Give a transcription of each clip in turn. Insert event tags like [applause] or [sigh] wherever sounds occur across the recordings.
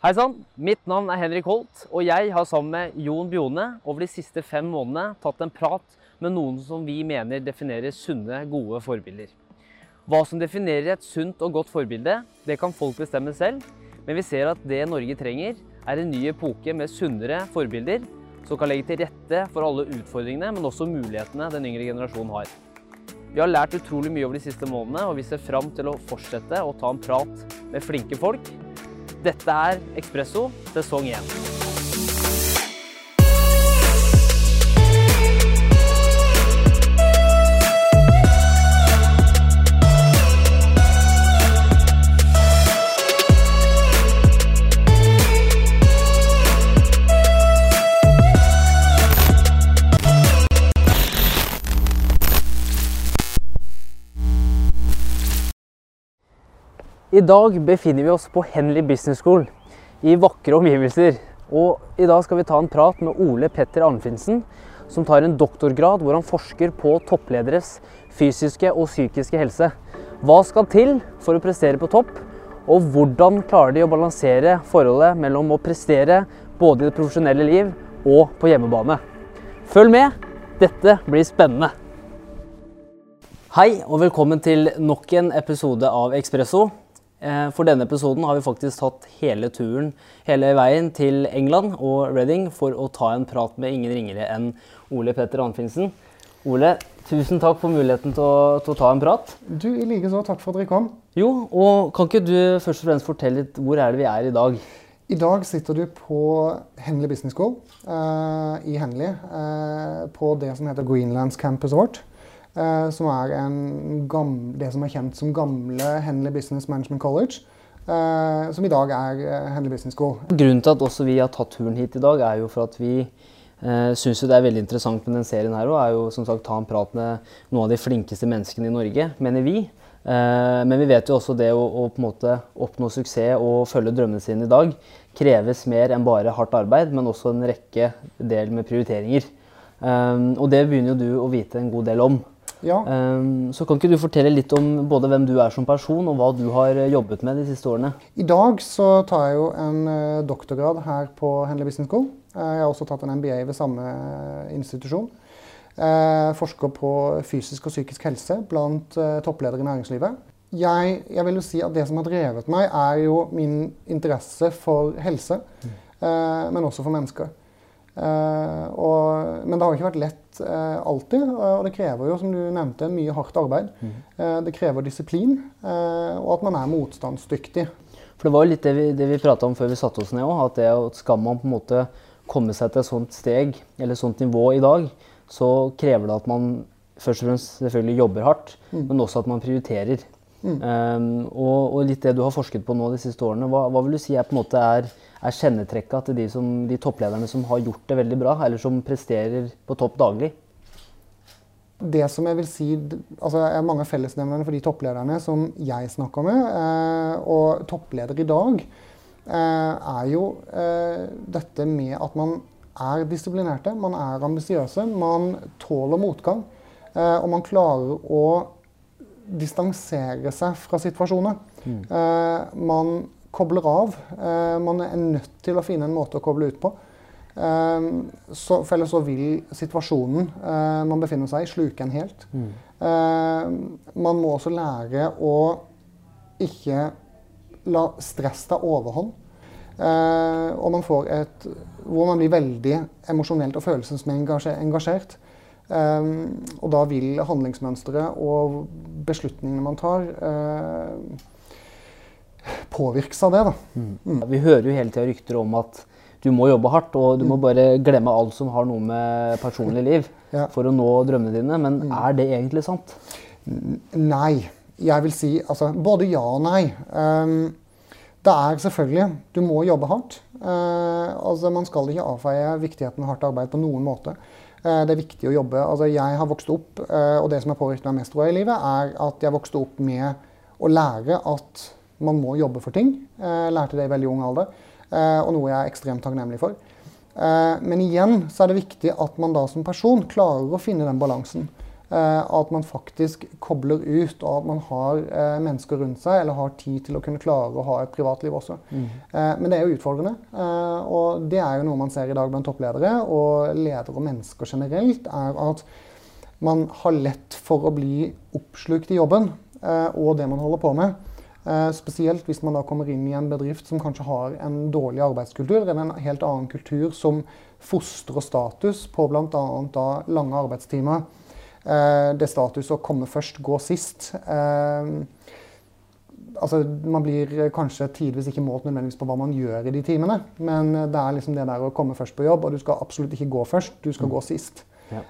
Hei sann, mitt navn er Henrik Holt, og jeg har sammen med Jon Bjone over de siste fem månedene tatt en prat med noen som vi mener definerer sunne, gode forbilder. Hva som definerer et sunt og godt forbilde, det kan folk bestemme selv, men vi ser at det Norge trenger, er en ny epoke med sunnere forbilder som kan legge til rette for alle utfordringene, men også mulighetene den yngre generasjonen har. Vi har lært utrolig mye over de siste månedene, og vi ser fram til å fortsette å ta en prat med flinke folk dette er Ekspresso sesong 1. I dag befinner vi oss på Henley Business School i vakre omgivelser. Og I dag skal vi ta en prat med Ole Petter Arnfinsen, som tar en doktorgrad hvor han forsker på topplederes fysiske og psykiske helse. Hva skal til for å prestere på topp, og hvordan klarer de å balansere forholdet mellom å prestere både i det profesjonelle liv og på hjemmebane? Følg med, dette blir spennende. Hei og velkommen til nok en episode av Ekspresso. Eh, for denne episoden har vi faktisk tatt hele turen hele veien til England og Reading for å ta en prat med ingen ringere enn Ole Petter Anfinsen. Ole, tusen takk for muligheten til å, til å ta en prat. Du, i like så. Takk for at dere kom. Jo, og Kan ikke du først og fremst fortelle litt hvor er det vi er i dag? I dag sitter du på Henley Business School uh, i Henley. Uh, på det som heter Greenlands Campus vårt. Eh, som er gamle, det som er kjent som gamle Henley Business Management College. Uh, som i dag er uh, Henley Business School. Grunnen til at også vi har tatt turen hit i dag, er jo for at vi eh, syns det er veldig interessant med den serien her. òg. er jo som sagt ta en prat med noen av de flinkeste menneskene i Norge, mener vi. Men vi vet jo også det å, å, på en måte oppnå suksess og følge drømmene sine i dag kreves mer enn bare hardt arbeid, men også en rekke del med prioriteringer. Og det begynner jo du å vite en god del om. Ja. Um, så kan ikke du fortelle litt om både hvem du er som person, og hva du har eh, jobbet med de siste årene? I dag så tar jeg jo en uh, doktorgrad her på Henley Business School. Uh, jeg har også tatt en MBA ved samme institusjon. Jeg forsker på fysisk og psykisk helse blant toppledere i næringslivet. Jeg, jeg, vil jo si at Det som har drevet meg, er jo min interesse for helse, mm. men også for mennesker. Uh, og, men det har ikke vært lett uh, alltid, og det krever jo, som du nevnte, mye hardt arbeid. Mm. Det krever disiplin, og at man er motstandsdyktig. For Det var jo litt det vi, det vi prata om før vi satte oss ned òg, at det, skal man på en måte komme seg til et sånt steg, eller et sånt nivå i dag, så krever det at man først og fremst selvfølgelig jobber hardt, mm. men også at man prioriterer. Mm. Um, og, og, litt det du har forsket på nå de siste årene, hva, hva vil du si er på en måte er er kjennetrekka til de, som, de, topplederne som har gjort det veldig bra, eller som presterer på topp daglig? Det som jeg vil si, altså er Mange av fellesnevnerne for de topplederne som jeg snakker med, eh, og toppledere i dag, eh, er jo eh, dette med at man er disiplinerte, man er ambisiøse, man tåler motgang. Eh, og man klarer å distansere seg fra situasjoner. Mm. Eh, man kobler av. Eh, man er nødt til å finne en måte å koble ut på. Eh, så, for ellers så vil situasjonen man befinner seg i, sluke en helt. Mm. man må også lære å ikke la stress ta overhånd. og man får et Hvor man blir veldig emosjonelt og følelsesmessig engasjert. Og da vil handlingsmønsteret og beslutningene man tar påvirkes av det. Mm. Mm. Vi hører jo hele tida rykter om at du må jobbe hardt, og du må mm. bare glemme alt som har noe med personlig liv, [laughs] ja. for å nå drømmene dine. Men mm. er det egentlig sant? Nei. Jeg vil si altså, både ja og nei. Um, det er selvfølgelig Du må jobbe hardt. Uh, altså, man skal ikke avfeie viktigheten av hardt arbeid på noen måte. Uh, det er viktig å jobbe. Altså, jeg har vokst opp, uh, og det som har påvirket meg mest i livet, er at jeg vokste opp med å lære at man må jobbe for ting. Jeg eh, lærte det i veldig ung alder, eh, og noe jeg er ekstremt takknemlig for. Eh, men igjen så er det viktig at man da som person klarer å finne den balansen. Eh, at man faktisk kobler ut, og at man har eh, mennesker rundt seg, eller har tid til å kunne klare å ha et privatliv også. Mm. Eh, men det er jo utfordrende. Eh, og det er jo noe man ser i dag blant toppledere og ledere og mennesker generelt, er at man har lett for å bli oppslukt i jobben eh, og det man holder på med. Eh, spesielt hvis man da kommer inn i en bedrift som kanskje har en dårlig arbeidskultur, eller en helt annen kultur som fostrer status på bl.a. lange arbeidstimer. Eh, det status å komme først, gå sist. Eh, altså, man blir kanskje tidvis ikke målt nødvendigvis på hva man gjør i de timene, men det er liksom det der å komme først på jobb, og du skal absolutt ikke gå først, du skal gå sist. Ja.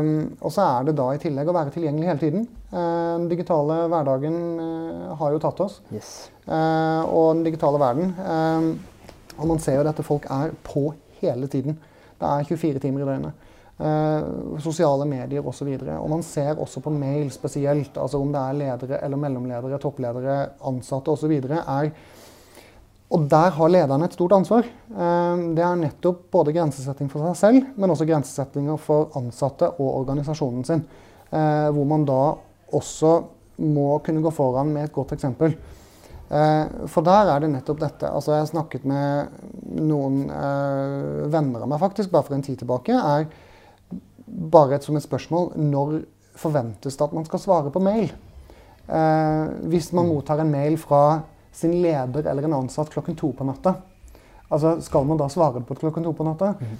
Um, og så er det da i tillegg å være tilgjengelig hele tiden. Uh, den digitale hverdagen uh, har jo tatt oss. Yes. Uh, og den digitale verden. Og man ser jo dette folk er på hele tiden. Det er 24 timer i døgnet. Uh, sosiale medier osv. Og, så og man ser også på mail spesielt, altså om det er ledere eller mellomledere, toppledere, ansatte osv. er og der har lederne et stort ansvar. Eh, det er nettopp både grensesetting for seg selv, men også grensesettinger for ansatte og organisasjonen sin. Eh, hvor man da også må kunne gå foran med et godt eksempel. Eh, for der er det nettopp dette. Altså jeg har snakket med noen venner av meg faktisk, bare for en tid tilbake. er bare et, som et spørsmål når forventes det at man skal svare på mail? hvis man mottar en mail fra sin leder eller en ansatt klokken to på natta. Altså, Skal man da svare på klokken to på natta? Mm.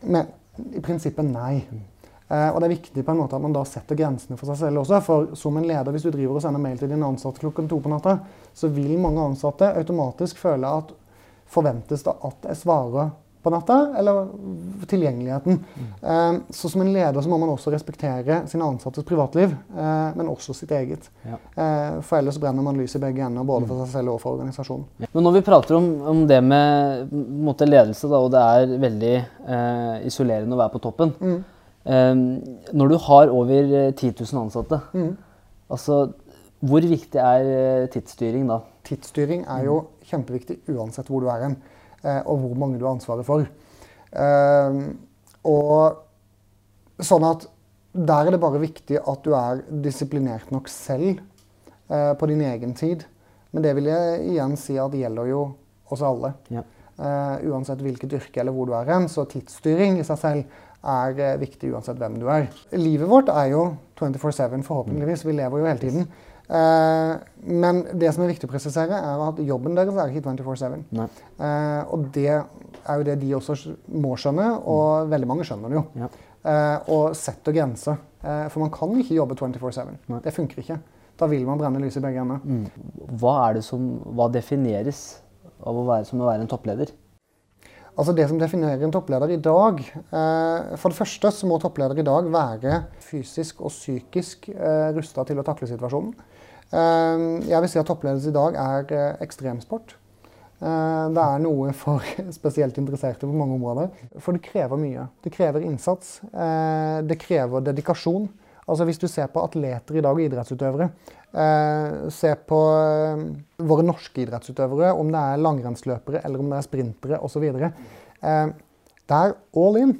Men i prinsippet nei. Mm. Eh, og det er viktig på en måte at man da setter grensene for seg selv også. For som en leder, hvis du driver og sender mail til din ansatte klokken to på natta, så vil mange ansatte automatisk føle at forventes det at jeg svarer på natta, eller tilgjengeligheten. Mm. Så som en leder så må man også respektere sine ansattes privatliv, eh, men også sitt eget. Ja. Eh, for ellers brenner man lys i begge ender, både for mm. seg selv og for organisasjonen. Ja. Men når vi prater om, om det med måte, ledelse, da, og det er veldig eh, isolerende å være på toppen mm. eh, Når du har over 10 000 ansatte, mm. altså, hvor viktig er tidsstyring da? Tidsstyring er jo kjempeviktig uansett hvor du er hen. Eh, og hvor mange du har ansvaret for. Eh, og sånn at der er det bare viktig at du er disiplinert nok selv eh, på din egen tid. Men det vil jeg igjen si at det gjelder jo oss alle. Ja. Uh, uansett hvilket yrke eller hvor du er hen. Så tidsstyring i seg selv er uh, viktig uansett hvem du er. Livet vårt er jo 24-7, forhåpentligvis. Vi lever jo hele tiden. Eh, men det som er viktig å presisere, er at jobben deres er ikke 24-7. Eh, og det er jo det de også må skjønne, og mm. veldig mange skjønner det jo. Ja. Eh, og setter grenser. Eh, for man kan ikke jobbe 24-7. Det funker ikke. Da vil man brenne lys i begge ender. Mm. Hva er det som, hva defineres av å være, som å være en toppleder? Altså Det som definerer en toppleder i dag eh, For det første så må toppleder i dag være fysisk og psykisk eh, rusta til å takle situasjonen. Eh, jeg vil si at toppledelse i dag er eh, ekstremsport. Ehm, det er noe for [laughs] spesielt interesserte på mange områder. For det krever mye. Det krever innsats. Eh, det krever dedikasjon. Altså Hvis du ser på atleter i dag og idrettsutøvere, eh, se på våre norske idrettsutøvere, om det er langrennsløpere eller om det er sprintere osv. Det er all in.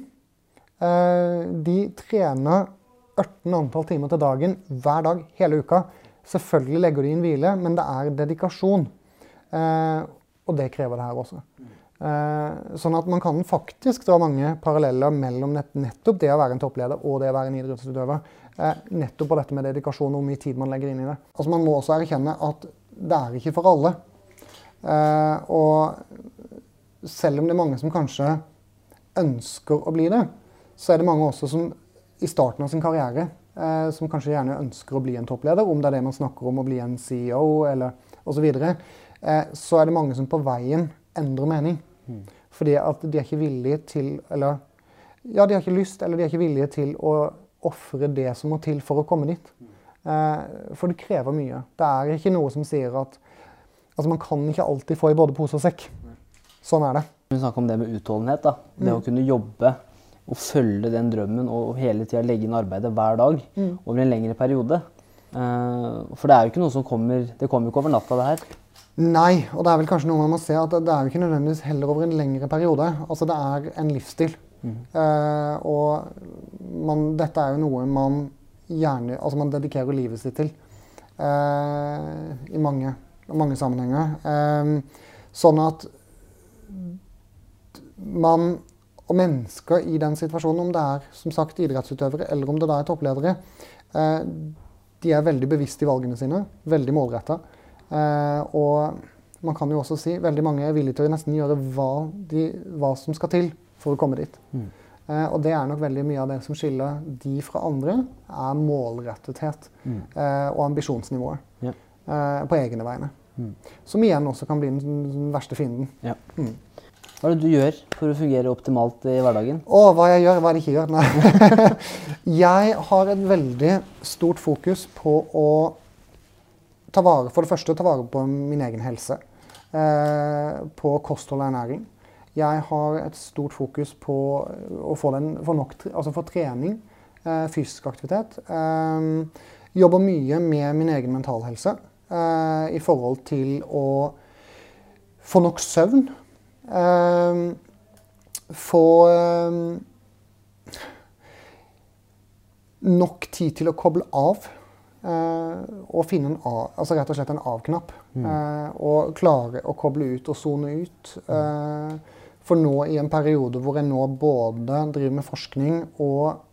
De trener 18 antall timer til dagen hver dag hele uka. Selvfølgelig legger de inn hvile, men det er dedikasjon. Eh, og det krever det her også. Eh, sånn at man kan faktisk dra mange paralleller mellom nett, nettopp det å være en toppleder og det å være en idrettsutøver. Nettopp på dette med dedikasjon og hvor mye tid man legger inn i det. Altså Man må også erkjenne at det er ikke for alle. Eh, og selv om det er mange som kanskje ønsker å bli det, så er det mange også som i starten av sin karriere eh, som kanskje gjerne ønsker å bli en toppleder, om det er det man snakker om å bli en CEO eller osv., så, eh, så er det mange som på veien endrer mening. Mm. Fordi at de er ikke villige til Eller ja, de har ikke lyst eller de er ikke villige til å ofre det som må til for å komme dit. Eh, for det krever mye. Det er ikke noe som sier at Altså, man kan ikke alltid få i både pose og sekk. Sånn er det. Vi snakker om det med utholdenhet. da. Det mm. å kunne jobbe og følge den drømmen og hele tida legge inn arbeidet hver dag mm. over en lengre periode. Uh, for det er jo ikke noe som kommer Det kommer jo ikke over natta, det her. Nei, og det er vel kanskje noe man må se at det er jo ikke nødvendigvis heller over en lengre periode. Altså det er en livsstil. Mm. Uh, og man, dette er jo noe man gjerne Altså man dedikerer livet sitt til eh, i mange, mange sammenhenger. Eh, sånn at man og mennesker i den situasjonen, om det er som sagt idrettsutøvere eller om det da er toppledere, de er veldig bevisste i valgene sine, veldig målretta. Og man kan jo også si veldig mange er villige til å nesten gjøre hva, de, hva som skal til for å komme dit. Mm. Eh, og det er nok veldig mye av det som skiller de fra andre, er målrettethet Mm. eh, og ambisjonsnivået Ja. eh, på egne vegne. Mm. Som igjen også kan bli den, verste fienden. Hva er det du gjør for å fungere optimalt i hverdagen? Å, hva jeg gjør, hva jeg ikke gjør? Nei. [laughs] jeg har et veldig stort fokus på å ta vare, for det første ta vare på min egen helse. Eh, på kosthold og ernæring. Jeg har et stort fokus på å få, den, få nok, altså få trening, eh, fysisk aktivitet. Eh, jobber mye med min egen mentalhelse eh, i forhold til å få nok søvn. Få nok tid til å koble av. eh, og finne en av, altså rett og slett en av-knapp. eh, og klare å koble ut og sone ut. Eh, for nå i en periode hvor jeg nå både driver med forskning og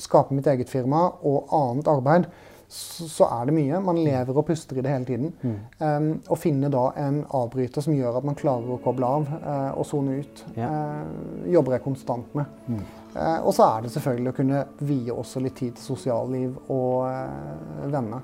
skaper mitt eget firma og annet arbeid, så, så er det mye. Man lever og puster i det hele tiden. Um, å finne da en avbryter som gjør at man klarer å koble av uh, og sone ut, Ja. uh, jobber jeg konstant med. Eh, og så er det selvfølgelig å kunne vie også litt tid til sosialliv og venner.